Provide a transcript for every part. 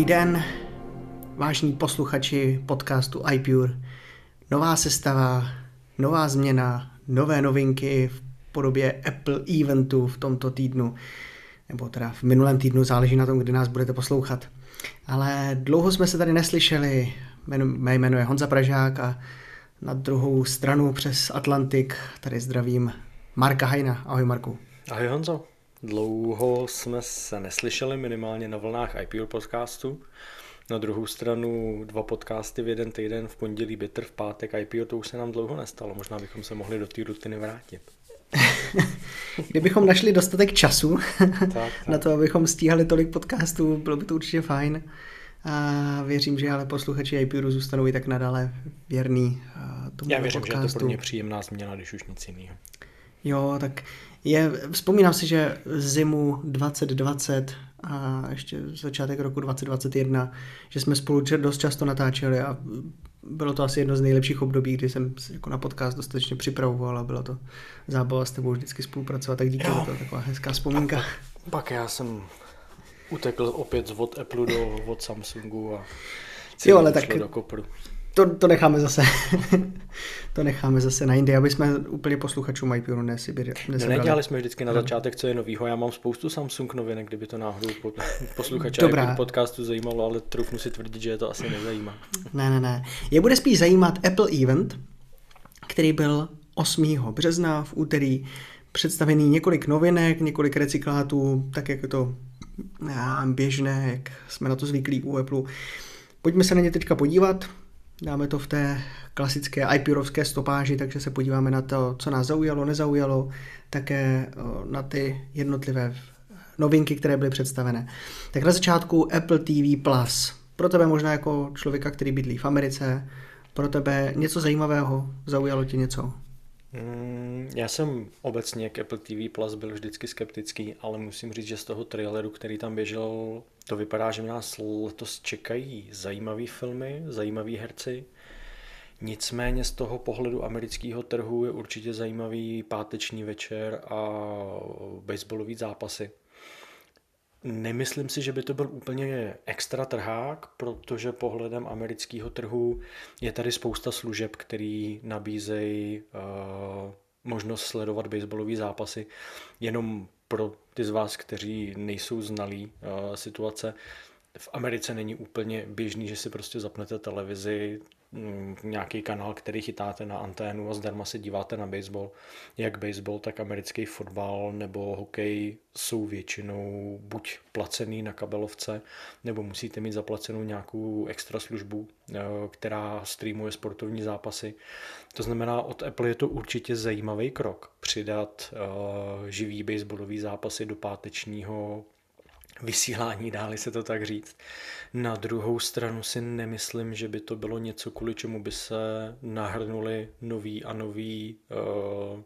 Dobrý den, vážní posluchači podcastu iPure. Nová sestava, nová změna, nové novinky v podobě Apple eventu v tomto týdnu, nebo teda v minulém týdnu, záleží na tom, kdy nás budete poslouchat. Ale dlouho jsme se tady neslyšeli, mé jméno je Honza Pražák a na druhou stranu přes Atlantik tady zdravím Marka Hajna. Ahoj Marku. Ahoj Honzo. Dlouho jsme se neslyšeli, minimálně na vlnách IPO podcastu. Na druhou stranu dva podcasty v jeden týden, v pondělí Bitter, v pátek IPO, to už se nám dlouho nestalo. Možná bychom se mohli do té rutiny vrátit. Kdybychom našli dostatek času tak, tak. na to, abychom stíhali tolik podcastů, bylo by to určitě fajn. A věřím, že ale posluchači IPU zůstanou i tak nadále věrný tomu Já věřím, podcastu. že je to pro mě příjemná změna, když už nic jiného. Jo, tak je, vzpomínám si, že zimu 2020 a ještě začátek roku 2021, že jsme spolu dost často natáčeli a bylo to asi jedno z nejlepších období, kdy jsem jako na podcast dostatečně připravoval a bylo to zábava s tebou vždycky spolupracovat, tak díky za to, taková hezká vzpomínka. Pak, pak já jsem utekl opět od Apple do od Samsungu a jo, ale tak do kopru to, to necháme zase to necháme zase na jindy, aby jsme úplně posluchačům iPhone nesyběli. No nedělali jsme vždycky na začátek, co je novýho. Já mám spoustu Samsung novinek, kdyby to náhodou posluchače Dobrá. podcastu zajímalo, ale trochu si tvrdit, že je to asi nezajímá. Ne, ne, ne. Je bude spíš zajímat Apple Event, který byl 8. března v úterý představený několik novinek, několik recyklátů, tak jak je to běžné, jak jsme na to zvyklí u Apple. Pojďme se na ně teďka podívat. Dáme to v té klasické iPurovské stopáži, takže se podíváme na to, co nás zaujalo, nezaujalo, také na ty jednotlivé novinky, které byly představené. Tak na začátku Apple TV+. Plus. Pro tebe možná jako člověka, který bydlí v Americe, pro tebe něco zajímavého, zaujalo ti něco? Mm, já jsem obecně k Apple TV Plus byl vždycky skeptický, ale musím říct, že z toho traileru, který tam běžel, to vypadá, že nás letos čekají zajímavé filmy, zajímaví herci. Nicméně z toho pohledu amerického trhu je určitě zajímavý páteční večer a baseballový zápasy. Nemyslím si, že by to byl úplně extra trhák, protože pohledem amerického trhu je tady spousta služeb, který nabízejí uh, možnost sledovat baseballové zápasy jenom pro ty z vás, kteří nejsou znalí uh, situace. V Americe není úplně běžný, že si prostě zapnete televizi, nějaký kanál, který chytáte na anténu a zdarma se díváte na baseball. Jak baseball, tak americký fotbal nebo hokej jsou většinou buď placený na kabelovce, nebo musíte mít zaplacenou nějakou extra službu, eh, která streamuje sportovní zápasy. To znamená, od Apple je to určitě zajímavý krok přidat eh, živý baseballový zápasy do pátečního vysílání, dáli se to tak říct. Na druhou stranu si nemyslím, že by to bylo něco, kvůli čemu by se nahrnuli noví a noví uh,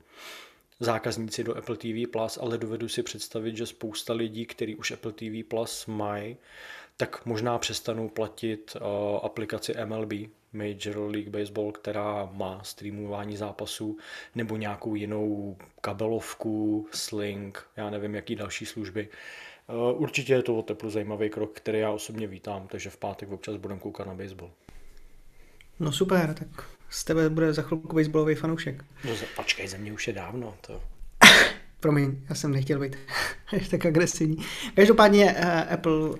zákazníci do Apple TV+, Plus, ale dovedu si představit, že spousta lidí, kteří už Apple TV Plus mají, tak možná přestanou platit uh, aplikaci MLB, Major League Baseball, která má streamování zápasů, nebo nějakou jinou kabelovku, Sling, já nevím, jaký další služby. Eh, určitě je to o teplu zajímavý krok, který já osobně vítám, takže v pátek občas budeme koukat na baseball. No super, tak z tebe bude za chvilku baseballový fanoušek. No počkej, ze mě už je dávno. To... Promiň, já jsem nechtěl být až tak agresivní. Každopádně uh, Apple uh,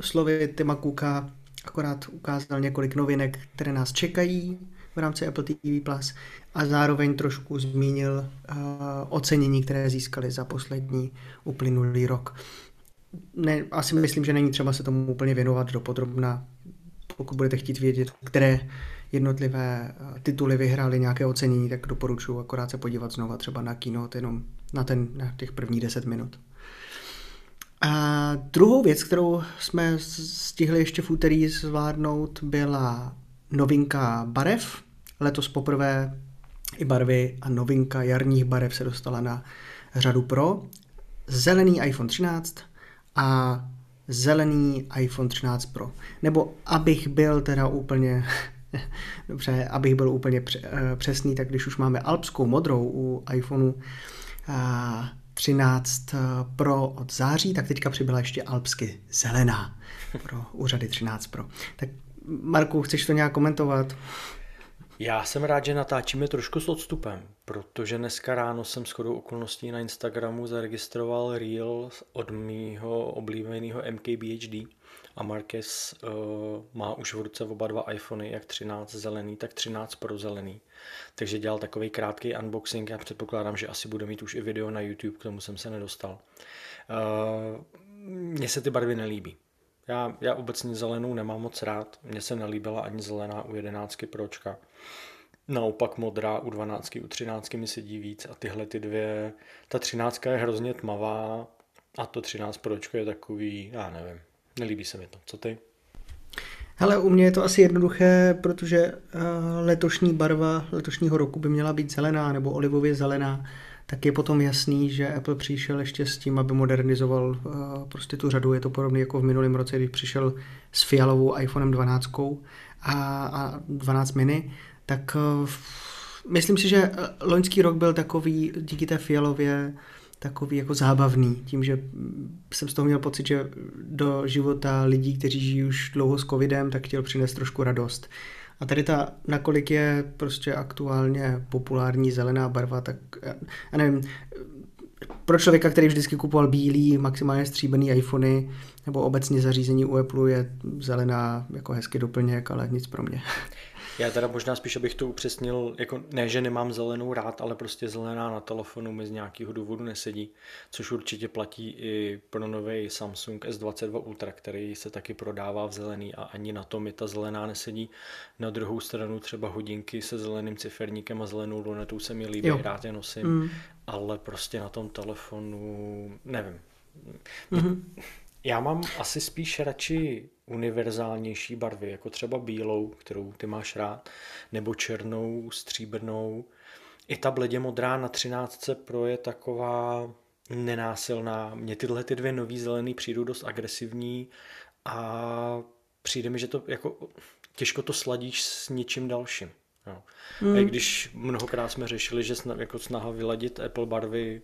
slovy Tima Cooka akorát ukázal několik novinek, které nás čekají v rámci Apple TV+, Plus a zároveň trošku zmínil uh, ocenění, které získali za poslední uplynulý rok ne, asi myslím, že není třeba se tomu úplně věnovat do podrobna, pokud budete chtít vědět, které jednotlivé eh, tituly vyhrály nějaké ocenění, tak doporučuji akorát se podívat znova třeba na kino, jenom na, ten, na těch prvních 10 minut. A druhou věc, kterou jsme stihli ještě v úterý zvládnout, byla novinka barev. Letos poprvé i barvy a novinka jarních barev se dostala na řadu Pro. Zelený iPhone 13, a zelený iPhone 13 Pro. Nebo abych byl teda úplně dobře, abych byl úplně eh, přesný, tak když už máme alpskou modrou u iPhoneu, 13 Pro od září, tak teďka přibyla ještě alpsky zelená pro úřady 13 Pro. Tak Marku, chceš to nějak komentovat? Já jsem rád, že natáčíme trošku s odstupem, protože dneska ráno jsem s chodou okolností na Instagramu zaregistroval reel od mýho oblíbeného MKBHD a Marquez uh, má už v ruce oba dva iPhony, jak 13 zelený, tak 13 pro zelený. Takže dělal takový krátký unboxing, já předpokládám, že asi bude mít už i video na YouTube, k tomu jsem se nedostal. Uh, mně se ty barvy nelíbí. Já, já obecně zelenou nemám moc rád, mně se nelíbila ani zelená u 11 Pročka. Naopak modrá u 12, u 13 mi sedí víc a tyhle ty dvě, ta 13 je hrozně tmavá a to 13 Pročko je takový, já nevím, nelíbí se mi to. Co ty? Hele, u mě je to asi jednoduché, protože uh, letošní barva letošního roku by měla být zelená nebo olivově zelená tak je potom jasný, že Apple přišel ještě s tím, aby modernizoval uh, prostě tu řadu. Je to podobné jako v minulém roce, když přišel s fialovou iPhonem 12 a, a 12 mini, tak uh, myslím si, že eh, loňský rok byl takový díky té fialově takový jako zábavný, tím, že jsem z toho měl pocit, že do života lidí, kteří žijí už dlouho s covidem, tak chtěl přinést trošku radost. A tady ta, nakolik je prostě aktuálně populární zelená barva, tak já nevím, pro člověka, který vždycky kupoval bílý, maximálně stříbený iPhony, nebo obecně zařízení u Apple je zelená jako hezký doplněk, ale nic pro mě. Já teda možná spíš, abych to upřesnil, jako ne, že nemám zelenou rád, ale prostě zelená na telefonu mi z nějakého důvodu nesedí, což určitě platí i pro nový Samsung S22 Ultra, který se taky prodává v zelený a ani na tom mi ta zelená nesedí. Na druhou stranu třeba hodinky se zeleným ciferníkem a zelenou lunetou se mi líbí, jo. rád je nosím, mm. ale prostě na tom telefonu nevím. Mm-hmm. Já mám asi spíš radši univerzálnější barvy, jako třeba bílou, kterou ty máš rád, nebo černou, stříbrnou. I ta bledě modrá na 13 Pro je taková nenásilná. Mně tyhle ty dvě nový zelený přijdou dost agresivní a přijde mi, že to jako těžko to sladíš s něčím dalším. Jo. Hmm. A i když mnohokrát jsme řešili, že sna, jako snaha vyladit Apple barvy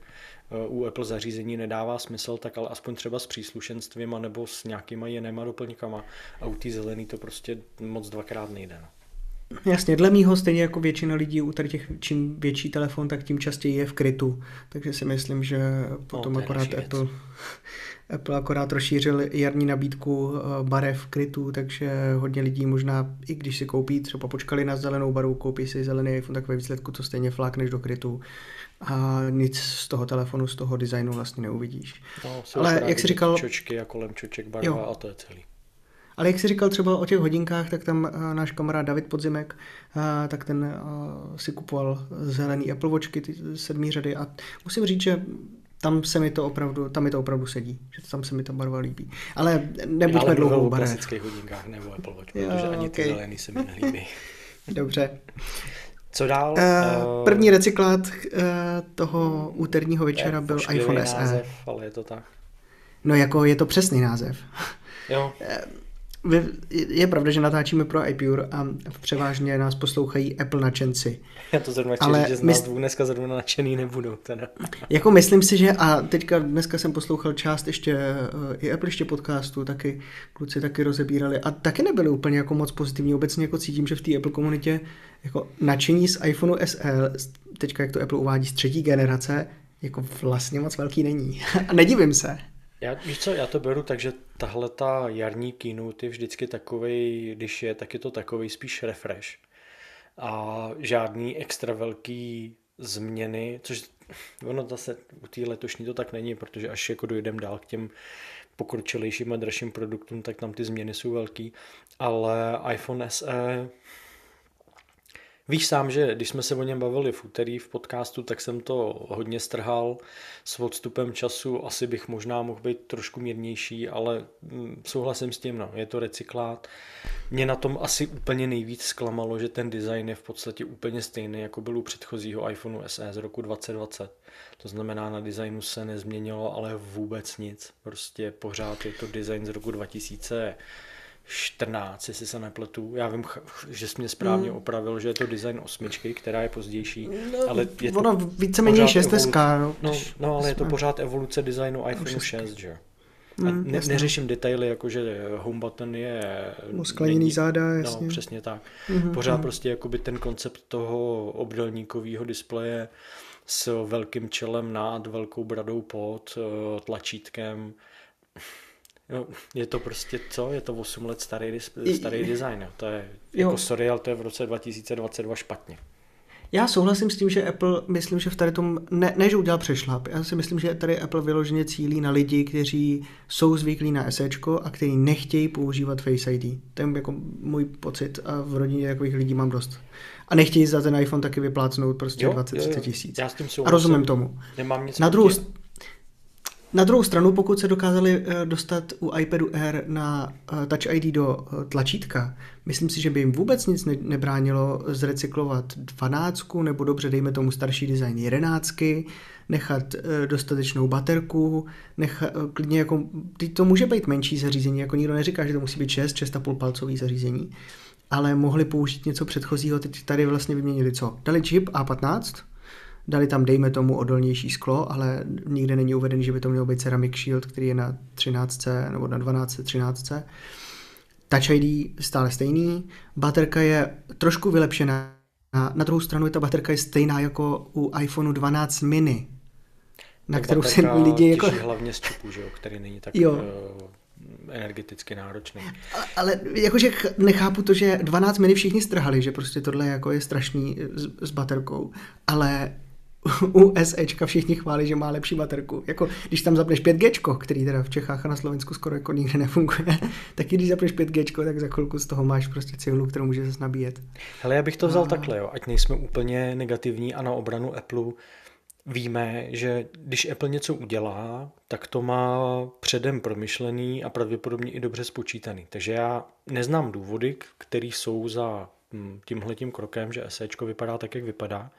u Apple zařízení nedává smysl, tak ale aspoň třeba s příslušenstvím nebo s nějakýma jinýma doplňkama. A u té zelený to prostě moc dvakrát nejde. No. Jasně, dle mýho stejně jako většina lidí u tady těch, čím větší telefon, tak tím častěji je v krytu. Takže si myslím, že potom no, akorát Apple, Apple akorát rozšířil jarní nabídku eh, barev krytu, takže hodně lidí možná, i když si koupí, třeba počkali na zelenou barvu, koupí si zelený iPhone, tak ve výsledku to stejně flákneš do krytu a nic z toho telefonu, z toho designu vlastně neuvidíš. No, Ale jak jsi říkal... Čočky a kolem čoček barva jo. a to je celý. Ale jak jsi říkal třeba o těch hodinkách, tak tam uh, náš kamarád David Podzimek, uh, tak ten uh, si kupoval zelený Apple Watchky, ty sedmý řady a musím říct, že tam se mi to opravdu, tam mi to opravdu sedí, že tam se mi ta barva líbí. Ale nebuďme dlouho o klasických hodinkách nebo Apple Watch, jo, protože ani okay. ty zelený se mi nelíbí. Dobře. Co dál? Uh, první recyklát uh, toho úterního večera byl iPhone SE. Název, ale je to tak. No jako je to přesný název. Jo. Je pravda, že natáčíme pro iPure a převážně nás poslouchají Apple nadšenci. Já to zrovna chci říct, že z nás dvou dneska zrovna nadšený nebudou. Teda. Jako myslím si, že a teďka dneska jsem poslouchal část ještě eh, i Apple ještě podcastu, taky kluci taky rozebírali a taky nebyli úplně jako moc pozitivní. Obecně jako cítím, že v té Apple komunitě jako nadšení z iPhoneu SE, teďka jak to Apple uvádí z třetí generace, jako vlastně moc velký není. a nedivím se. Já, víš co, já to beru tak, že tahle ta jarní keynote je vždycky takový, když je, tak je to takový spíš refresh. A žádný extra velký změny, což ono zase u té letošní to tak není, protože až jako dojdeme dál k těm pokročilejším a dražším produktům, tak tam ty změny jsou velký, ale iPhone SE Víš sám, že když jsme se o něm bavili v úterý v podcastu, tak jsem to hodně strhal s odstupem času. Asi bych možná mohl být trošku mírnější, ale mm, souhlasím s tím, no, je to recyklát. Mě na tom asi úplně nejvíc zklamalo, že ten design je v podstatě úplně stejný, jako byl u předchozího iPhoneu SE z roku 2020. To znamená, na designu se nezměnilo, ale vůbec nic. Prostě pořád je to design z roku 2000 14, jestli se nepletu. Já vím, že jsi mě správně mm. opravil, že je to design osmičky, která je pozdější. No, ale je to víceméně 6 no. no. No, ale je to pořád evoluce designu iPhone 6, že? A mm, ne, neřeším detaily, jako že home button je... Skleněný záda, no, jasně. No, přesně tak. Mm-hmm, Pořád mm. prostě jakoby ten koncept toho obdelníkového displeje s velkým čelem nad, velkou bradou pod, eh, tlačítkem. Jo, je to prostě co? Je to 8 let starý, starý design. To je, jo. jako sorry, ale to je v roce 2022 špatně. Já souhlasím s tím, že Apple, myslím, že v tady tom, ne, ne že udělal přešlap, já si myslím, že tady Apple vyloženě cílí na lidi, kteří jsou zvyklí na SEčko a kteří nechtějí používat Face ID. To je jako můj pocit a v rodině takových lidí mám dost. A nechtějí za ten iPhone taky vyplácnout prostě 20-30 tisíc. Já s tím souhlasím. A rozumím tomu. Nemám nic na druhou, na druhou stranu, pokud se dokázali eh, dostat u iPadu Air na eh, Touch ID do eh, tlačítka, myslím si, že by jim vůbec nic nebránilo zrecyklovat 12 nebo dobře, dejme tomu starší design 11, nechat dostatečnou baterku, nechat, klidně jako, to může být menší zařízení, jako nikdo neříká, že to musí být 6, 6,5 palcový zařízení, ale mohli použít něco předchozího, teď tady vlastně vyměnili co? Dali čip A15, Dali tam, dejme tomu, odolnější sklo, ale nikde není uvedený, že by to mělo být Ceramic Shield, který je na 13 nebo na 12, 13. Touch ID stále stejný, baterka je trošku vylepšená, na druhou stranu je ta baterka je stejná jako u iPhoneu 12 mini, na ta kterou se lidi jako... hlavně z čipu, že jo, který není tak jo. Uh, energeticky náročný. Ale jakože nechápu to, že 12 mini všichni strhali, že prostě tohle jako je strašný s, s baterkou, ale u SEčka všichni chválí, že má lepší baterku. Jako když tam zapneš 5G, který teda v Čechách a na Slovensku skoro jako nikde nefunguje, tak i když zapneš 5G, tak za chvilku z toho máš prostě cihlu, kterou může zase nabíjet. Hele, já bych to vzal a... takhle, jo, ať nejsme úplně negativní a na obranu Apple víme, že když Apple něco udělá, tak to má předem promyšlený a pravděpodobně i dobře spočítaný. Takže já neznám důvody, které jsou za hm, tímhletím krokem, že SEčko vypadá tak, jak vypadá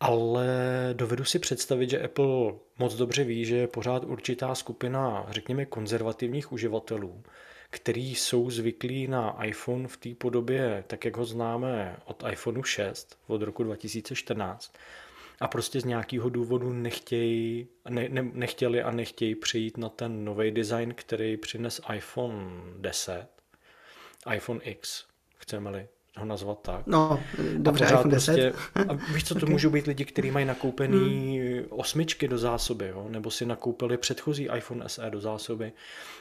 ale dovedu si představit, že Apple moc dobře ví, že je pořád určitá skupina, řekněme, konzervativních uživatelů, který jsou zvyklí na iPhone v té podobě, tak jak ho známe od iPhoneu 6 od roku 2014 a prostě z nějakého důvodu nechtějí, ne, ne, nechtěli a nechtějí přejít na ten nový design, který přines iPhone 10, iPhone X, chceme-li ho nazvat tak. No, dobře, a iPhone 10. Prostě, a víš co, to okay. můžou být lidi, kteří mají nakoupený hmm. osmičky do zásoby, jo? nebo si nakoupili předchozí iPhone SE do zásoby.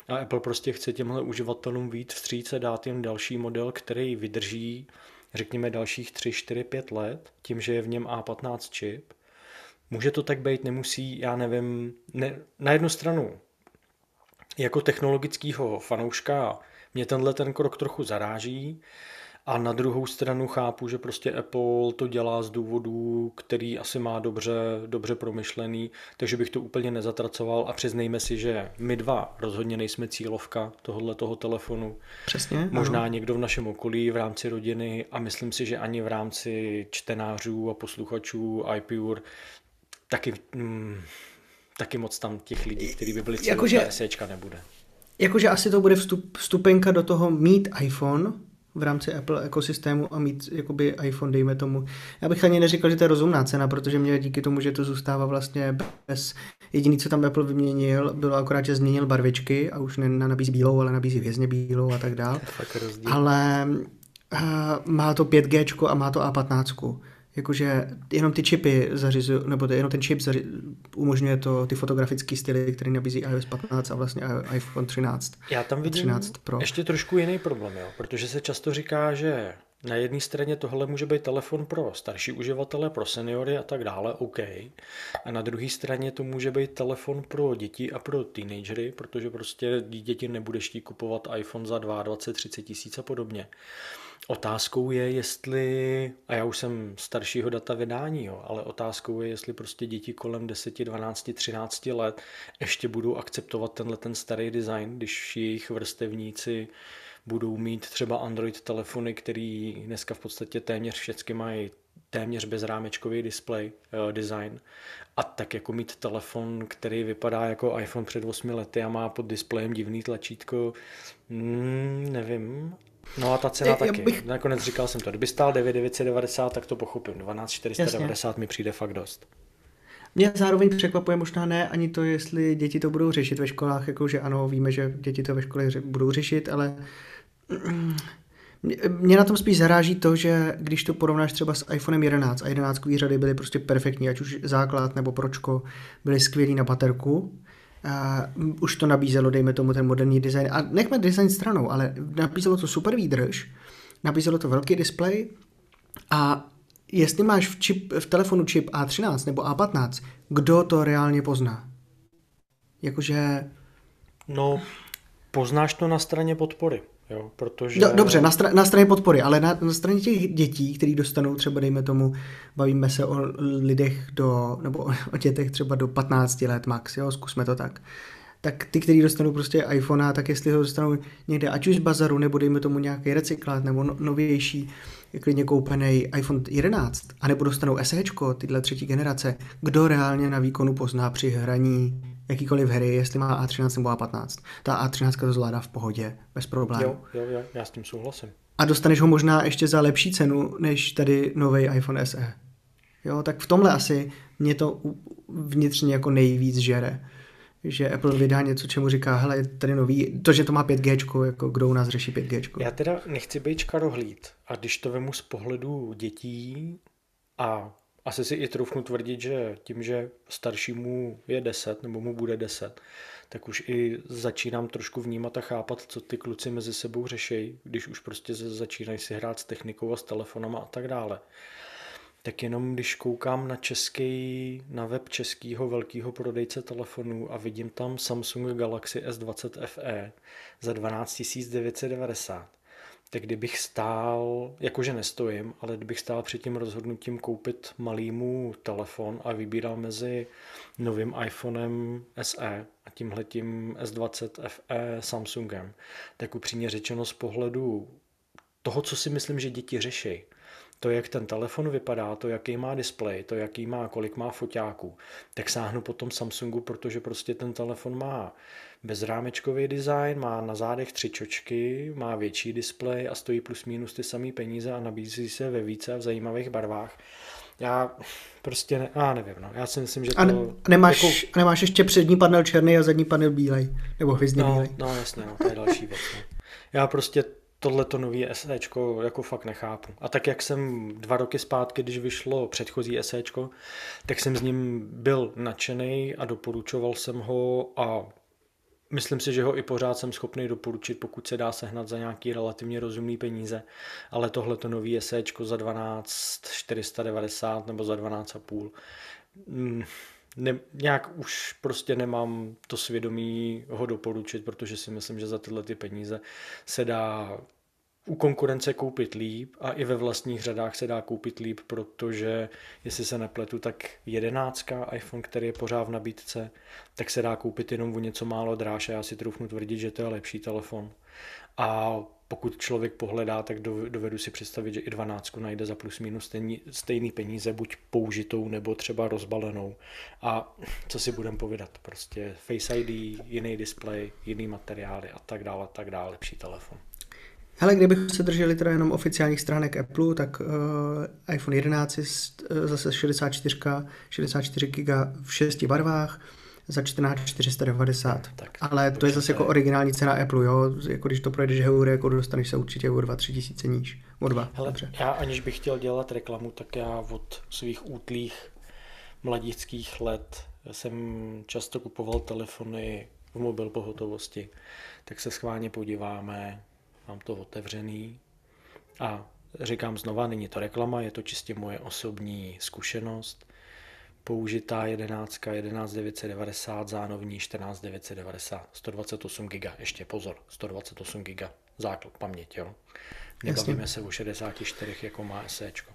A Apple prostě chce těmhle uživatelům víc vstříce, dát jim další model, který vydrží, řekněme, dalších 3, 4, 5 let, tím, že je v něm A15 čip. Může to tak být, nemusí, já nevím, ne, na jednu stranu, jako technologického fanouška mě tenhle ten krok trochu zaráží, a na druhou stranu chápu, že prostě Apple to dělá z důvodů, který asi má dobře, dobře promyšlený, takže bych to úplně nezatracoval a přiznejme si, že my dva rozhodně nejsme cílovka tohohle toho telefonu. Přesně. Možná ano. někdo v našem okolí, v rámci rodiny a myslím si, že ani v rámci čtenářů a posluchačů iPure taky, mm, taky moc tam těch lidí, kteří by byli cílovka Jakože... nebude. Jakože asi to bude vstup, vstupenka do toho mít iPhone, v rámci Apple ekosystému a mít jakoby iPhone, dejme tomu. Já bych ani neříkal, že to je rozumná cena, protože mě díky tomu, že to zůstává vlastně bez... Jediný, co tam Apple vyměnil, bylo akorát, že změnil barvičky a už nenabízí bílou, ale nabízí vězně bílou a tak dál. Ale uh, má to 5G a má to A15 jakože jenom ty čipy zařizují, nebo jenom ten čip zaři, umožňuje to ty fotografické styly, které nabízí iOS 15 a vlastně iPhone 13. Já tam vidím 13 Pro. ještě trošku jiný problém, jo? protože se často říká, že na jedné straně tohle může být telefon pro starší uživatele, pro seniory a tak dále, OK. A na druhé straně to může být telefon pro děti a pro teenagery, protože prostě děti nebudeš chtít kupovat iPhone za 22, 30 tisíc a podobně. Otázkou je, jestli, a já už jsem staršího data vydání, jo, ale otázkou je, jestli prostě děti kolem 10, 12, 13 let ještě budou akceptovat tenhle ten starý design, když jejich vrstevníci budou mít třeba Android telefony, který dneska v podstatě téměř všechny mají téměř bezrámečkový display, uh, design a tak jako mít telefon, který vypadá jako iPhone před 8 lety a má pod displejem divný tlačítko, mm, nevím. No a ta cena já, taky. Bych... Nakonec říkal jsem to, kdyby stál 9990, tak to pochopím. 12490 Jasně. mi přijde fakt dost. Mě zároveň překvapuje možná ne ani to, jestli děti to budou řešit ve školách, jakože ano, víme, že děti to ve škole budou řešit, ale mě na tom spíš zaráží to, že když to porovnáš třeba s iPhonem 11 a 11 řady byly prostě perfektní, ať už základ nebo pročko, byly skvělý na baterku, a už to nabízelo, dejme tomu, ten moderní design. A nechme design stranou, ale nabízelo to super výdrž, nabízelo to velký displej a jestli máš v, čip, v telefonu čip A13 nebo A15, kdo to reálně pozná? Jakože... No, poznáš to na straně podpory. Jo, protože... Do, dobře, na, stra- na straně podpory, ale na, na straně těch dětí, který dostanou třeba, dejme tomu, bavíme se o lidech do, nebo o dětech třeba do 15 let max, jo, zkusme to tak. Tak ty, kteří dostanou prostě iPhone, tak jestli ho dostanou někde, ať už z bazaru, nebo dejme tomu nějaký recyklát, nebo no, novější, klidně koupený iPhone 11, anebo dostanou SE, tyhle třetí generace, kdo reálně na výkonu pozná při hraní jakýkoliv hry, jestli má A13 nebo A15. Ta A13 to zvládá v pohodě, bez problémů. Jo, jo, jo, já s tím souhlasím. A dostaneš ho možná ještě za lepší cenu, než tady nový iPhone SE. Jo, tak v tomhle asi mě to vnitřně jako nejvíc žere že Apple vydá něco, čemu říká, hele, tady nový, to, že to má 5G, jako kdo u nás řeší 5G. Já teda nechci být čkarohlíd a když to vemu z pohledu dětí a asi si i troufnu tvrdit, že tím, že staršímu je 10 nebo mu bude 10, tak už i začínám trošku vnímat a chápat, co ty kluci mezi sebou řeší, když už prostě začínají si hrát s technikou a s telefonama a tak dále. Tak jenom když koukám na český, na web českého velkého prodejce telefonů a vidím tam Samsung Galaxy S20 FE za 12 990, tak kdybych stál, jakože nestojím, ale kdybych stál před tím rozhodnutím koupit malýmu telefon a vybíral mezi novým iPhonem SE a tímhletím S20 FE Samsungem, tak upřímně řečeno z pohledu toho, co si myslím, že děti řeší, to, jak ten telefon vypadá, to, jaký má displej, to, jaký má, kolik má foťáků, tak sáhnu po tom Samsungu, protože prostě ten telefon má bezrámečkový design, má na zádech tři čočky, má větší displej a stojí plus minus ty samé peníze a nabízí se ve více a v zajímavých barvách. Já prostě, ne, já nevím, no. já si myslím, že to... A, ne, nemáš, jako... nemáš ještě přední panel černý a zadní panel bílej, nebo hvězdně no, bílej. No jasně, no, to je další věc. No. Já prostě tohle to nový SEčko jako fakt nechápu. A tak jak jsem dva roky zpátky, když vyšlo předchozí SEčko, tak jsem s ním byl nadšený a doporučoval jsem ho a Myslím si, že ho i pořád jsem schopný doporučit, pokud se dá sehnat za nějaký relativně rozumný peníze, ale tohle to nový SEčko za 12 490 nebo za 12,5 mm, ne, nějak už prostě nemám to svědomí ho doporučit, protože si myslím, že za tyhle ty peníze se dá u konkurence koupit líp a i ve vlastních řadách se dá koupit líp, protože jestli se nepletu, tak jedenáctka iPhone, který je pořád v nabídce, tak se dá koupit jenom o něco málo dráž a já si troufnu tvrdit, že to je lepší telefon. A pokud člověk pohledá, tak dovedu si představit, že i 12 najde za plus minus stejný, stejný peníze, buď použitou nebo třeba rozbalenou. A co si budeme povídat, prostě Face ID, jiný display, jiný materiály a tak dále, tak dále, lepší telefon. Hele, kdybychom se drželi teda jenom oficiálních stránek Apple, tak uh, iPhone 11 je uh, zase 64, 64 GB v šesti barvách za 14 490. Tak, Ale to je zase jako originální cena Apple, jo? Jako když to projdeš heury, jako dostaneš se určitě o 2-3 tisíce níž. O 2, Hele, dobře. já aniž bych chtěl dělat reklamu, tak já od svých útlých mladíckých let jsem často kupoval telefony v mobil pohotovosti, tak se schválně podíváme, mám to otevřený a říkám znova, není to reklama, je to čistě moje osobní zkušenost. Použitá 11, 11990, zánovní 14990, 128 GB, ještě pozor, 128 GB, základ paměť, jo. Nebavíme Jasně. se o 64, jako má SE. Jako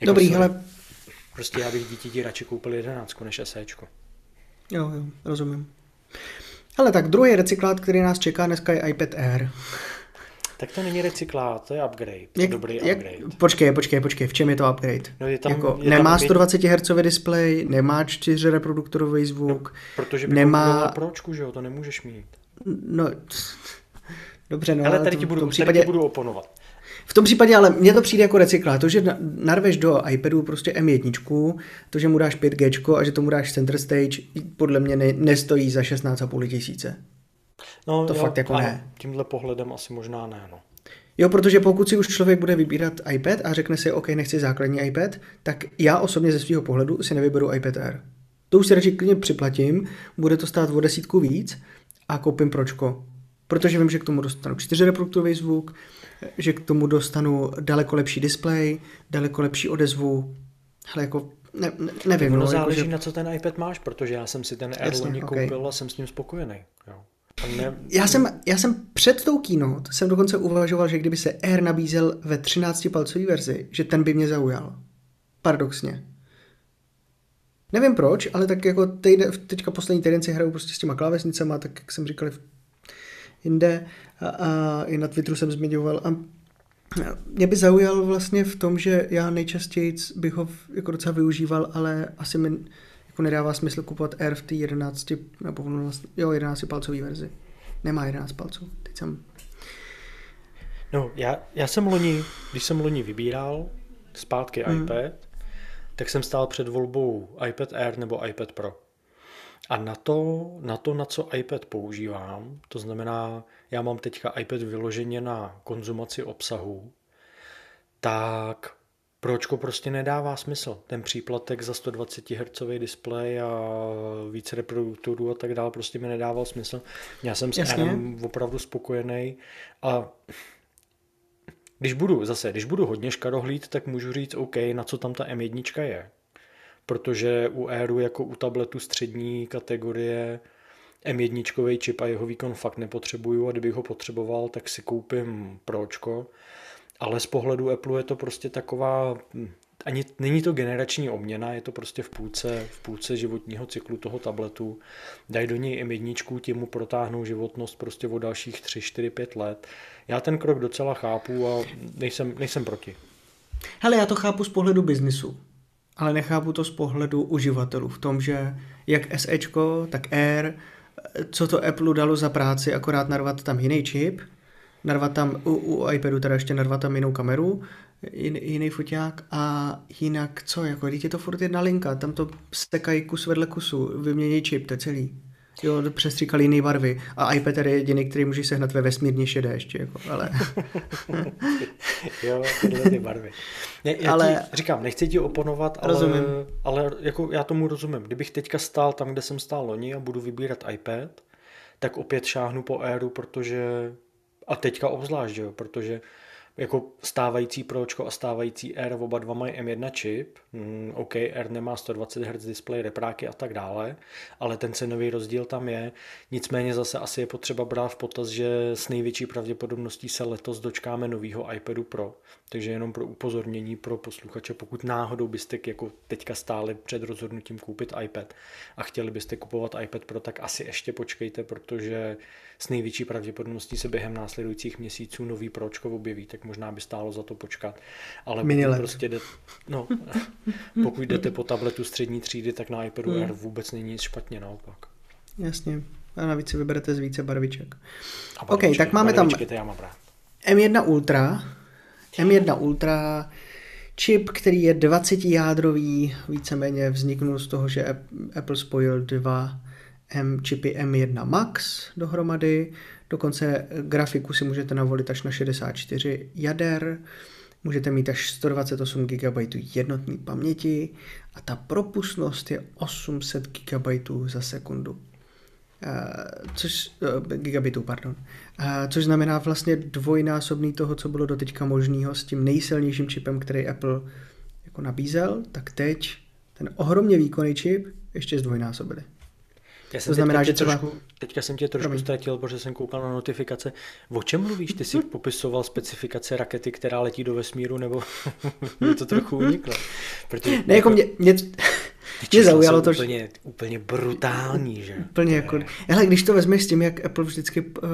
Dobrý, hele. Prostě já bych dítěti radši koupil 11 než SE. Jo, jo, rozumím. Ale tak druhý recyklát, který nás čeká dneska je iPad Air. Tak to není recyklát, to je upgrade. Jak, Dobrý jak, upgrade. Počkej, počkej, počkej, v čem je to upgrade? No je tam, jako, je nemá tam 120 Hz display, nemá 4 reproduktorový zvuk. No, protože by nemá... pročku, že jo, to nemůžeš mít. No, dobře, no. Ale tady ti budu, případě... tady ti budu oponovat. V tom případě ale mně to přijde jako recyklát. To, že narveš do iPadu prostě M1, to, že mu dáš 5G a že tomu dáš center stage, podle mě ne, nestojí za 16,5 tisíce. No, to jo, fakt jako ano, ne. Tímhle pohledem asi možná ne, no. Jo, protože pokud si už člověk bude vybírat iPad a řekne si, OK, nechci základní iPad, tak já osobně ze svého pohledu si nevyberu iPad Air. To už si radši klidně připlatím, bude to stát o desítku víc a koupím pročko. Protože vím, že k tomu dostanu 4 reproduktorový zvuk, že k tomu dostanu daleko lepší displej, daleko lepší odezvu. Hele, jako ne, ne, nevím. Ono no, záleží, jako, že... na co ten iPad máš, protože já jsem si ten Air Jasně, okay. koupil a jsem s ním spokojený. Jo. Já, jsem, já jsem před tou keynote jsem dokonce uvažoval, že kdyby se Air nabízel ve 13-palcové verzi, že ten by mě zaujal. Paradoxně. Nevím proč, ale tak jako týden, teďka poslední týden si hraju prostě s těma klávesnicama, tak jak jsem říkal jinde a, a i na Twitteru jsem zmiňoval a mě by zaujal vlastně v tom, že já nejčastěji bych ho jako docela využíval, ale asi mi jako nedává smysl kupovat Air v té 11, nebo vlastně, jo, 11 palcový verzi. Nemá 11 palců. Teď jsem... No, já, já jsem loni, když jsem loni vybíral zpátky hmm. iPad, tak jsem stál před volbou iPad Air nebo iPad Pro. A na to, na to, na co iPad používám, to znamená, já mám teďka iPad vyloženě na konzumaci obsahu, tak pročko prostě nedává smysl. Ten příplatek za 120 Hz displej a více reproduktorů a tak dále prostě mi nedával smysl. Já jsem s Airem opravdu spokojený a když budu, zase, když budu hodně škarohlíd, tak můžu říct, OK, na co tam ta M1 je protože u Airu jako u tabletu střední kategorie M1 čip a jeho výkon fakt nepotřebuju a kdybych ho potřeboval, tak si koupím Pročko. Ale z pohledu Apple je to prostě taková, hm, ani není to generační obměna, je to prostě v půlce, v půlce životního cyklu toho tabletu. Dají do něj M1, tím mu protáhnou životnost prostě o dalších 3, 4, 5 let. Já ten krok docela chápu a nejsem, nejsem proti. Hele, já to chápu z pohledu biznisu ale nechápu to z pohledu uživatelů v tom, že jak SEčko, tak Air, co to Apple dalo za práci, akorát narvat tam jiný čip, narvat tam u, u iPadu teda ještě narvat tam jinou kameru, jin, jiný foťák a jinak co, jako je to furt jedna linka, tam to stekají kus vedle kusu, vymění čip, to je celý. Jo, přestříkal jiný barvy. A iPad je jediný, který může sehnat ve vesmírně šedé ještě, jako, ale... jo, tyhle ty barvy. Ne, já ale... Ti, říkám, nechci ti oponovat, ale, rozumím. ale jako já tomu rozumím. Kdybych teďka stál tam, kde jsem stál loni a budu vybírat iPad, tak opět šáhnu po Airu, protože... A teďka obzvlášť, jo, protože jako stávající Pročko a stávající R oba dva mají M1 čip, mm, OK, R nemá 120 Hz display, repráky a tak dále, ale ten cenový rozdíl tam je. Nicméně zase asi je potřeba brát v potaz, že s největší pravděpodobností se letos dočkáme nového iPadu Pro, takže jenom pro upozornění pro posluchače, pokud náhodou byste jako teďka stáli před rozhodnutím koupit iPad a chtěli byste kupovat iPad Pro, tak asi ještě počkejte, protože s největší pravděpodobností se během následujících měsíců nový Pročko objeví, tak možná by stálo za to počkat. Ale pokud, prostě jde, no, pokud jdete po tabletu střední třídy, tak na iPadu hmm. Air vůbec není nic špatně, naopak. Jasně. A navíc si vyberete z více barviček. OK, tak máme tam M1 Ultra. M1 Ultra čip, který je 20 jádrový, víceméně vzniknul z toho, že Apple spojil dva M, čipy M1 Max dohromady, dokonce grafiku si můžete navolit až na 64 jader, můžete mít až 128 GB jednotné paměti a ta propustnost je 800 GB za sekundu. Uh, což, uh, gigabitů, pardon. Uh, což znamená vlastně dvojnásobný toho, co bylo doteďka možného s tím nejsilnějším čipem, který Apple jako nabízel, tak teď ten ohromně výkonný čip ještě zdvojnásobili. Já jsem to znamená, že třeba... Trošku, teďka jsem tě trošku Promiň. ztratil, protože jsem koukal na notifikace. O čem mluvíš? Ty jsi popisoval specifikace rakety, která letí do vesmíru, nebo mi to trochu uniklo? Protože, ne, jako, mě, mě, Mě zaujalo to, úplně, úplně brutální, že? Úplně jako, hele, když to vezmeš s tím, jak Apple vždycky uh,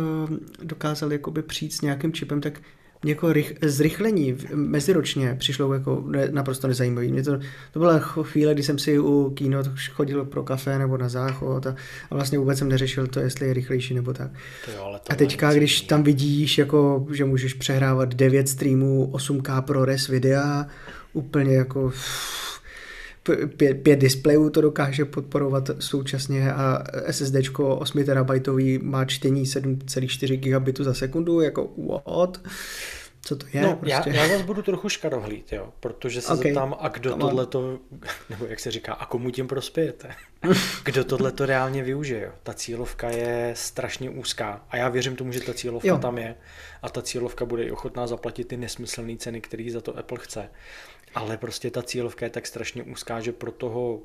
dokázal jakoby přijít s nějakým čipem, tak jako rych, zrychlení meziročně přišlo jako ne, naprosto nezajímavý. Mě to, to byla chvíle, kdy jsem si u kino chodil pro kafe nebo na záchod a, a vlastně vůbec jsem neřešil to, jestli je rychlejší nebo tak. jo, ale a teďka, když tam vidíš, jako, že můžeš přehrávat 9 streamů, 8K ProRes videa, úplně jako pět, pět displejů to dokáže podporovat současně a SSD 8 terabajtový má čtení 7,4 gigabitu za sekundu, jako what? Co to je? No, prostě? já, já vás budu trochu škarohlít, jo, protože se okay. zeptám, a kdo tohle to, nebo jak se říká, a komu tím prospějete? kdo tohle to reálně využije? Jo? Ta cílovka je strašně úzká a já věřím tomu, že ta cílovka jo. tam je a ta cílovka bude i ochotná zaplatit ty nesmyslné ceny, které za to Apple chce. Ale prostě ta cílovka je tak strašně úzká, že pro toho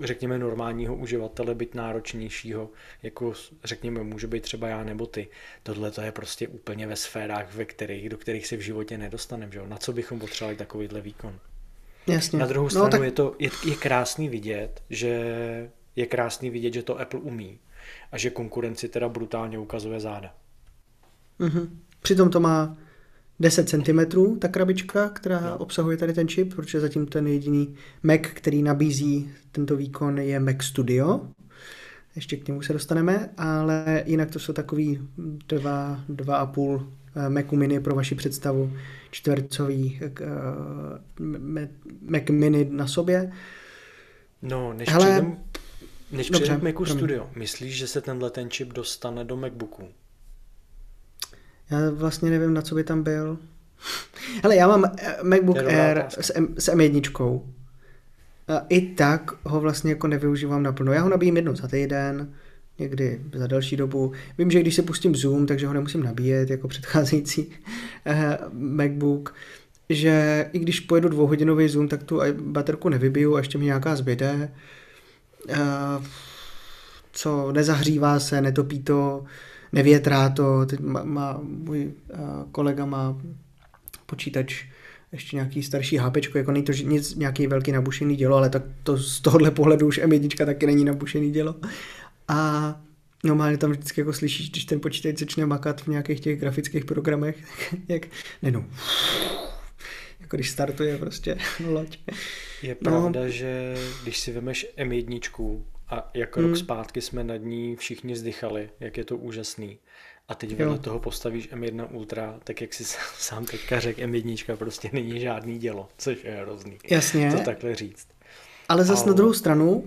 řekněme normálního uživatele, byť náročnějšího, jako řekněme může být třeba já nebo ty. Tohle to je prostě úplně ve sférách, ve kterých, do kterých se v životě nedostaneme. Že? Na co bychom potřebovali takovýhle výkon? Jasně. Na druhou no, stranu no, tak... je to je, je krásný vidět, že je krásný vidět, že to Apple umí a že konkurenci teda brutálně ukazuje záda. Mm-hmm. Přitom to má 10 cm ta krabička, která no. obsahuje tady ten čip, protože zatím ten jediný Mac, který nabízí tento výkon je Mac Studio. Ještě k němu se dostaneme, ale jinak to jsou takový dva, dva a půl eh, Macu Mini pro vaši představu, čtvercový uh, Mac Mini na sobě. No, než ale... přijdem, než Dobře, k Macu Studio, myslíš, že se tenhle ten čip dostane do MacBooku? Já vlastně nevím, na co by tam byl. Ale já mám eh, MacBook Air s, M, s M1. A I tak ho vlastně jako nevyužívám naplno. Já ho nabíjím jednou za týden, někdy za další dobu. Vím, že když se pustím Zoom, takže ho nemusím nabíjet jako předcházející eh, MacBook že i když pojedu dvouhodinový Zoom, tak tu baterku nevybiju a ještě mi nějaká zbyde. Eh, co nezahřívá se, netopí to, nevětrá to, teď má, má můj kolega má počítač ještě nějaký starší HP, jako není to nic, nějaký velký nabušený dělo, ale tak to z tohohle pohledu už M1 taky není nabušený dělo. A normálně tam vždycky jako slyšíš, když ten počítač začne makat v nějakých těch grafických programech, jak ne no, jako když startuje prostě loď. Je pravda, no. že když si vemeš M1, a jak hmm. rok zpátky jsme nad ní všichni zdychali, jak je to úžasný. A teď vedle toho postavíš M1 Ultra, tak jak si sám teďka řekl, M1 prostě není žádný dělo, což je hrozný. Jasně. To takhle říct. Ale zase Ale... na druhou stranu,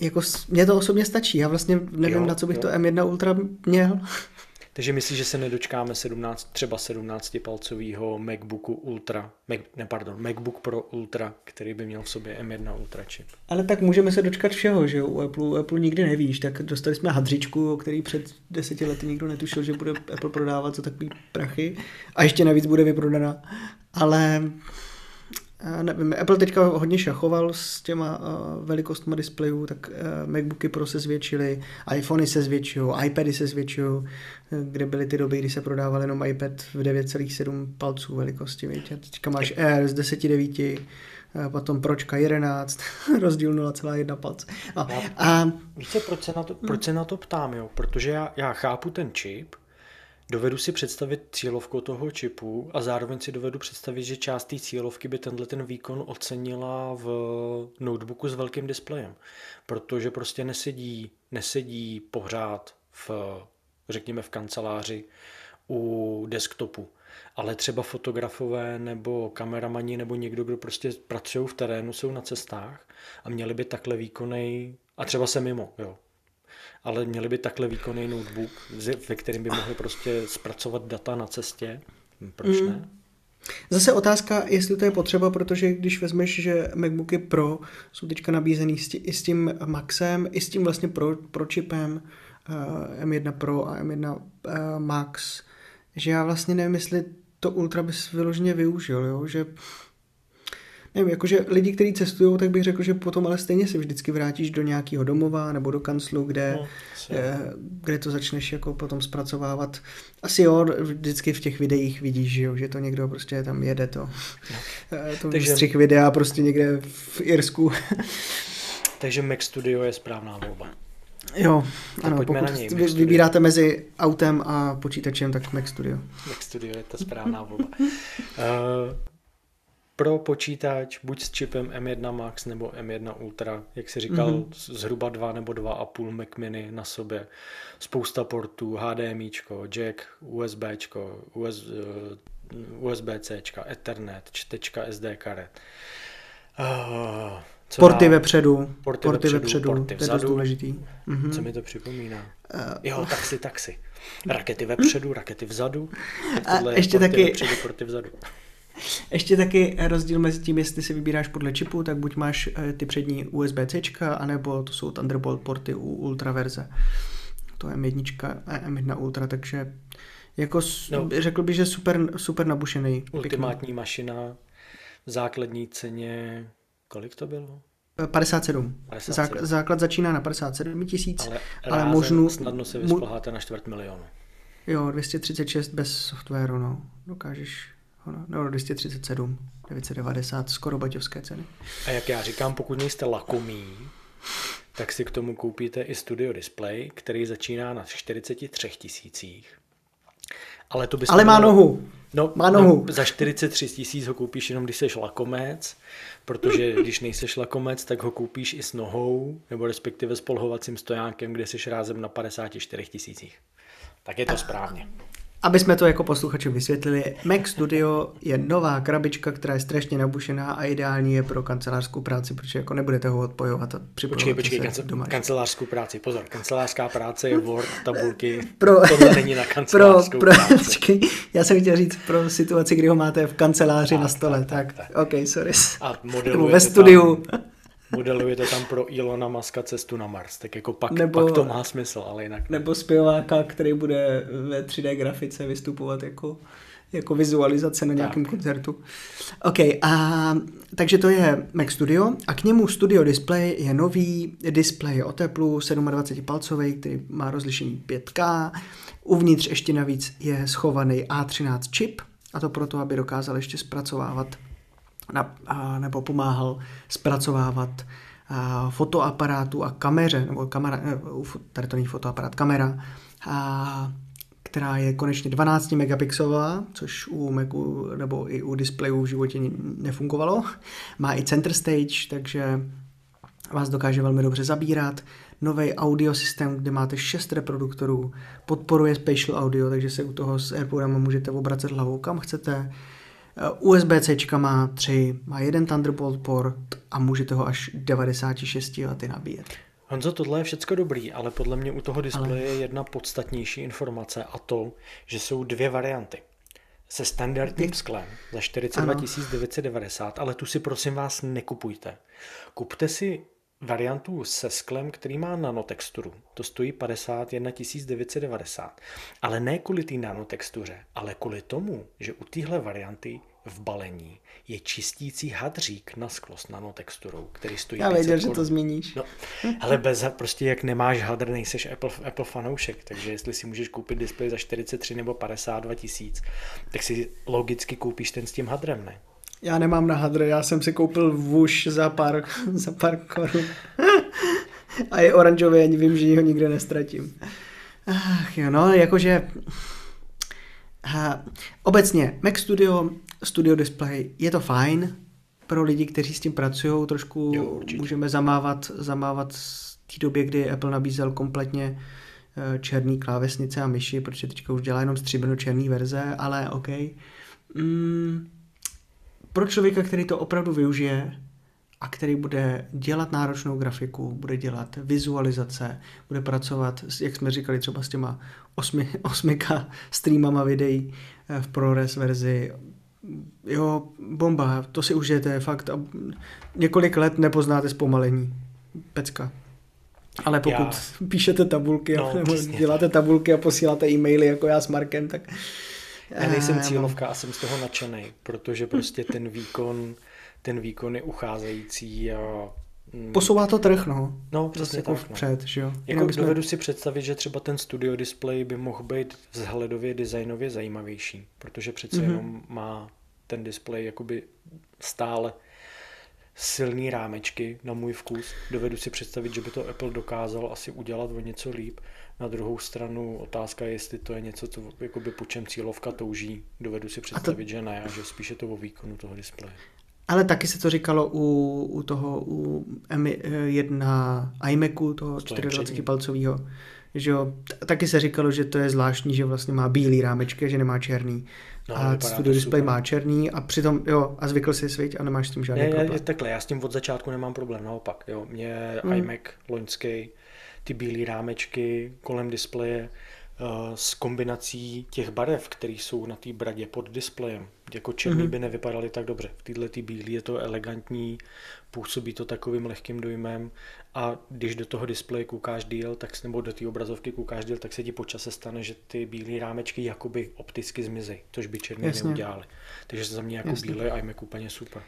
jako mě to osobně stačí. Já vlastně nevím, jo, na co bych jo. to M1 Ultra měl. Takže myslíš, že se nedočkáme 17, třeba 17 palcového MacBooku Ultra, Mac, ne pardon, MacBook Pro Ultra, který by měl v sobě M1 Ultra čip. Ale tak můžeme se dočkat všeho, že u Apple, u Apple nikdy nevíš, tak dostali jsme hadřičku, o který před deseti lety nikdo netušil, že bude Apple prodávat za takový prachy a ještě navíc bude vyprodaná. Ale nevím, Apple teďka hodně šachoval s těma uh, velikostma displejů, tak uh, Macbooky Pro se zvětšily, iPhony se zvětšují, iPady se zvětšují, kde byly ty doby, kdy se prodával jenom iPad v 9,7 palců velikosti, víte? Teďka máš Air z 10,9, potom Pročka 11, rozdíl 0,1 palce. A, a... Víte, proč se, na to, proč se na to ptám, jo? Protože já, já chápu ten čip, Dovedu si představit cílovku toho čipu a zároveň si dovedu představit, že část té cílovky by tenhle ten výkon ocenila v notebooku s velkým displejem, protože prostě nesedí, nesedí pořád v, řekněme, v kanceláři u desktopu. Ale třeba fotografové nebo kameramani nebo někdo, kdo prostě pracují v terénu, jsou na cestách a měli by takhle výkony a třeba se mimo, jo, ale měli by takhle výkonný notebook, ve kterém by mohli prostě zpracovat data na cestě. Hm, proč mm. ne? Zase otázka, jestli to je potřeba, protože když vezmeš, že MacBooky Pro jsou teďka nabízený i s tím Maxem, i s tím vlastně pro, pro čipem uh, eh, M1 Pro a M1 uh, eh, Max, že já vlastně nevím, jestli to Ultra bys vyloženě využil, jo? že nevím, jakože lidi, kteří cestují, tak bych řekl, že potom ale stejně se vždycky vrátíš do nějakého domova nebo do kanclu, kde, no, eh, kde to začneš jako potom zpracovávat. Asi jo, vždycky v těch videích vidíš, že, jo, že to někdo prostě tam jede to, no. To Takže... střih videa prostě někde v Irsku. Takže Mac Studio je správná volba. Jo, Tak ano, pokud na něj, vy, Mac Studio. vybíráte mezi autem a počítačem, tak Mac Studio. Mac Studio je ta správná volba. Uh, pro počítač buď s čipem M1 Max nebo M1 Ultra, jak si říkal, Mhm. mm-hmm. zhruba dva nebo dva a půl Mac Mini na sobě, spousta portů, HDMIčko, jack, USBčko, US, uh, USB-C, Ethernet, čtečka SD karet. Uh, co Porty dál? vepředu, Porty porty vepředu, vepředu, porty to je dost vzadu. důležitý. Mhm. Co mi to připomíná? Uh, Jo, taxi, taxi. Rakety vepředu, rakety vzadu. A ještě porty taky- Vepředu, porty vzadu. Ještě taky rozdíl mezi tím, jestli si vybíráš podle čipu, tak buď máš eh, ty přední USB-C, anebo to jsou Thunderbolt porty u Ultra verze. To je M1 a M1 Ultra, takže jako No. řekl bych, že super, super nabušený. pěkný. Ultimátní mašina v základní ceně, kolik to bylo? Eh, 57. 57. Zák- základ začíná na 57 tisíc, Ale, ale možnu- snadno se mu- vyspláháte na čtvrt milionu. jo, 236 bez softwaru, no. Dokážeš, no, no 237, 990, skoro baťovské ceny. A jak já říkám, pokud nejste lakomí, tak si k tomu koupíte i Studio Display, který začíná na 43 tisících. Ale to bys Ale má nohu. No, Má nohu. No, za 43 tisíc ho koupíš jenom, když seš lakomec, protože když nejseš lakomec, tak ho koupíš i s nohou, nebo respektive s polhovacím stojánkem, kde seš rázem na 54 tisících. Tak je to správně. Aby jsme to jako posluchači vysvětlili, Mac Studio je nová krabička, která je strašně nabušená a ideální je pro kancelářskou práci, protože jako nebudete ho odpojovat a připojovat Počkej, počkej, se kance, doma. kancelářskou práci, pozor, kancelářská práce je Word, tabulky, Pro- tohle není na Pro, kancelářskou pro, práci. počkej, já jsem chtěl říct pro situaci, kdy ho máte v kanceláři Tak, na stole, tak, tak, tak, ok, sorry. A modelujete ve studiu. Tam, modelujete tam pro Ilona Maska cestu na Mars, tak jako pak, Nebo- pak to má smysl, ale jinak ne. Nebo zpěváka, který bude ve 3D grafice vystupovat jako, jako vizualizace na nějakém koncertu. OK, a, takže to je Mac Studio a k němu Studio Display je nový display o teplu 27 palcový, který má rozlišení 5K. Uvnitř ještě navíc je schovaný A13 čip a to proto, aby dokázal ještě zpracovávat na, a, nebo pomáhal zpracovávat a, fotoaparátu a kameře, nebo kamera, u- tady to není fotoaparát, kamera, a, která je konečně 12 megapixelová, což u Macu nebo i u displejů v životě nefungovalo. Má i center stage, takže vás dokáže velmi dobře zabírat. Nový audio systém, kde máte 6 reproduktorů, podporuje spatial audio, takže se u toho s AirPodama můžete obracet hlavou kam chcete. USB-C má 3, má jeden Thunderbolt port a můžete ho až 96 lety nabíjet. Honzo, tohle je všecko dobrý, ale podle mě u toho displeje je jedna podstatnější informace a to, že jsou dvě varianty. Se standardním sklem za 42 990, ale tu si prosím vás nekupujte. Kupte si variantu se sklem, který má nanotexturu. To stojí 51 990. Ale ne kvůli té nanotextuře, ale kvůli tomu, že u téhle varianty v balení je čistící hadřík na sklo s nanotexturou, který stojí Já 500 věděl, že to zmíníš. No, ale bez, prostě jak nemáš hadr, nejseš Apple, Apple fanoušek, takže jestli si můžeš koupit displej za 43 nebo 52 tisíc, tak si logicky koupíš ten s tím hadrem, ne? Já nemám na hadr, já jsem si koupil vůž za pár, za pár korun. a je oranžový, ani vím, že ho nikde nestratím. Ach jo, no, jakože... Ha, obecně, Mac Studio, Studio Display, je to fajn pro lidi, kteří s tím pracují, trošku Jo, určitě. můžeme zamávat, zamávat z té době, kdy Apple nabízel kompletně eh, černý klávesnice a myši, protože teďka už dělá jenom stříbrno-černý verze, ale OK. Mm, pro člověka, který to opravdu využije a který bude dělat náročnou grafiku, bude dělat vizualizace, bude pracovat, jak jsme říkali, třeba s těma 8, 8K streamama videí eh, v ProRes verzi, jo, bomba, to si užijete, fakt, a několik let nepoznáte zpomalení. Pecka. Ale pokud Já- píšete tabulky No, no, nebo přesně děláte tabulky a posíláte e-maily jako já s Markem, tak... Já nejsem Eh, cílovka a jsem z toho nadšený, protože prostě ten výkon, ten výkon je ucházející a mm, Posouvá to trh, no. No, Zase přesně jako tak. No. vpřed, že jo. Jako bychom- dovedu si představit, že třeba ten studio display by mohl být vzhledově designově zajímavější, protože přece Mhm. mm-hmm. jenom má ten display jakoby stále silný rámečky na můj vkus. Dovedu si představit, že by to Apple dokázal asi udělat o něco líp. Na druhou stranu otázka je, jestli to je něco, co jakoby po čem cílovka touží. Dovedu si představit, to... že ne, a že spíše to o výkonu toho displeje. Ale taky se to říkalo u, u toho u M1 iMacu, toho 24-palcového, že jo, taky se říkalo, že to je zvláštní, že vlastně má bílý rámečky, že nemá černý. No, a Studio Display super. má černý a přitom, jo, a zvykl si sviť a nemáš s tím žádný ne, problém. Je, takhle, já s tím od začátku nemám problém, naopak, jo, mě hmm. iMac loňský, ty bílé rámečky kolem displeje, Eh, s kombinací těch barev, které jsou na té bradě pod displejem. Jako černý mm-hmm. by nevypadaly tak dobře. V této tý bílé je to elegantní, působí to takovým lehkým dojmem a když do toho displeje koukáš díl, tak, nebo do té obrazovky koukáš díl, tak se ti po čase stane, že ty bílé rámečky jakoby opticky zmizí, což by černý Jasně. neudělali. Takže za mě jako Jasně. bílé iMac úplně super.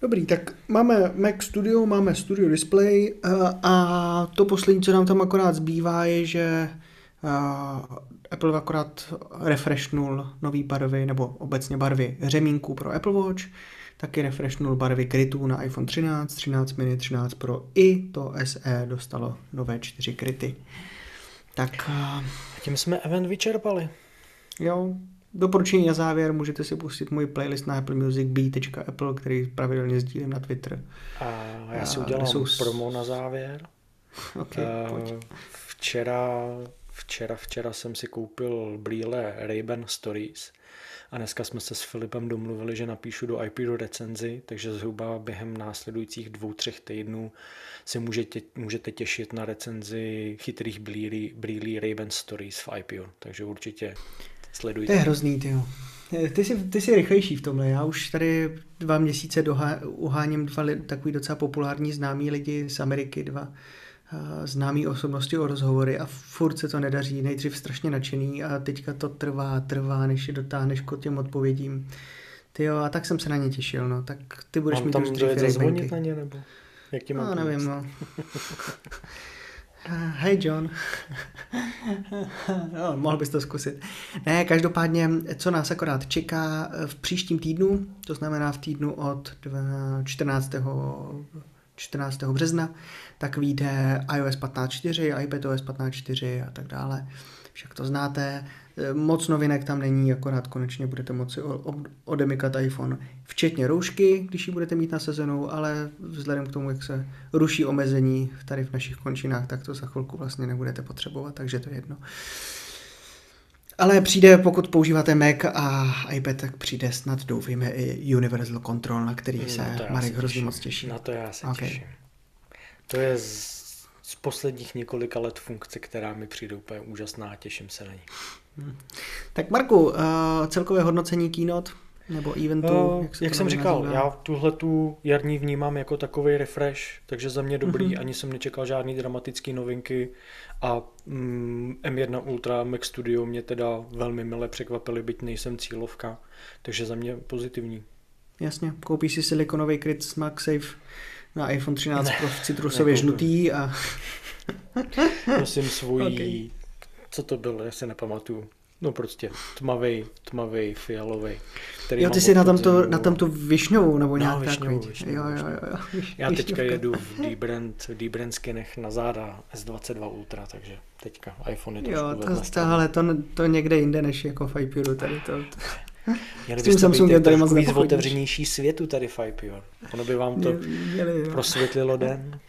Dobrý, tak máme Mac Studio, máme Studio Display eh, a to poslední, co nám tam akorát zbývá, je, že Apple akorát refreshnul nový barvy, nebo obecně barvy řemínků pro Apple Watch, taky refreshnul barvy krytů na iPhone 13, 13 mini, 13 Pro i to SE dostalo nové čtyři kryty. Tak... A tím jsme event vyčerpali. Jo, doporučení na závěr, můžete si pustit můj playlist na Apple Music b.apple, který pravidelně sdílím na Twitter. A já si udělám jsou... promo na závěr. Okay, uh, včera Včera, včera jsem si koupil brýle Ray-Ban Stories a dneska jsme se s Filipem domluvili, že napíšu do iPadu recenzi, takže zhruba během následujících dvou, třech týdnů se můžete, můžete těšit na recenzi chytrých brýlí, brýlí Ray-Ban Stories v iPadu, takže určitě sledujte. To je hrozný, ty ty jsi, ty jsi rychlejší v tomhle. Já už tady dva měsíce dohá, uháním dva takový docela populární známí lidi z Ameriky, dva známý osobnosti o rozhovory a furt se to nedaří. Nejdřív strašně nadšený a teďka to trvá, trvá, než je dotáhneš k těm odpovědím. Ty jo, a tak jsem se na ně těšil, no. Tak ty budeš Mám mít tam už tři na ně, nebo jak ti mám No, nevím, no. Hej John. no, mohl bys to zkusit. Ne, každopádně, co nás akorát čeká v příštím týdnu, to znamená v týdnu od 14. 14. března, tak vyjde iOS 15.4, iPadOS 15.4 a tak dále. Však to znáte. Moc novinek tam není, akorát konečně budete moci odemykat iPhone, včetně roušky, když ji budete mít na sezonu, ale vzhledem k tomu, jak se ruší omezení tady v našich končinách, tak to za chvilku vlastně nebudete potřebovat, takže to je jedno. Ale přijde, pokud používáte Mac a iPad, tak přijde snad doufejme i Universal Control, na který no, se Marek hrozně moc těší. Na to já se okay. těším. To je z, z posledních několika let funkce, která mi přijde úplně úžasná a těším se na ní. Tak Marku, uh, celkové hodnocení keynote nebo eventu? Uh, jak, jak jsem říkal, nazývá? já tuhle tu jarní vnímám jako takový refresh, takže za mě dobrý, uh-huh. ani jsem nečekal žádný dramatický novinky a mm, M1 Ultra Mac Studio mě teda velmi mile překvapily, byť nejsem cílovka, takže za mě pozitivní. Jasně, koupíš si silikonový kryt s MagSafe na iPhone 13 ne, Pro citrusově žlutý a... Nosím svůj, okay. Co to bylo, já se nepamatuju. No prostě tmavý, tmavý, fialový. Který jo, ty jsi na tomto, na tomto višňovou nebo nějak no, višňovou, takový. Višňovou, jo, jo, jo, jo. Já teďka jedu v D-Brand, D-Brand skinech na záda S22 Ultra, takže teďka iPhone je trošku Jo, to, to, to, to někde jinde než jako v tady to. to. Měli byste Samsungem tady moc víc otevřenější světu tady iPure. Ono by vám to měli, prosvětlilo den.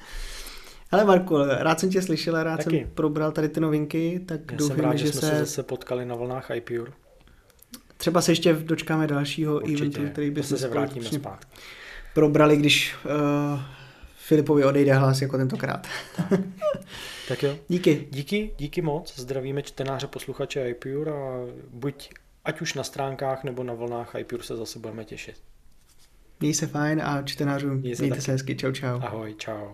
Ale Marku, rád jsem tě slyšel a rád Taky. jsem probral tady ty novinky, tak Já doufám, jsem rád, že, že jsme se... se zase potkali na vlnách iPure. Třeba se ještě dočkáme dalšího Určitě. eventu, který bychom se vrátíme zpátky. probrali, když uh, Filipovi odejde hlas jako tentokrát. Tak. tak jo. Díky. Díky, díky moc. Zdravíme čtenáře, posluchače iPure a buď ať už na stránkách nebo na vlnách iPure se zase budeme těšit. Měj se fajn a čtenářům mějte se hezky. Čau, čau. Ahoj, čau.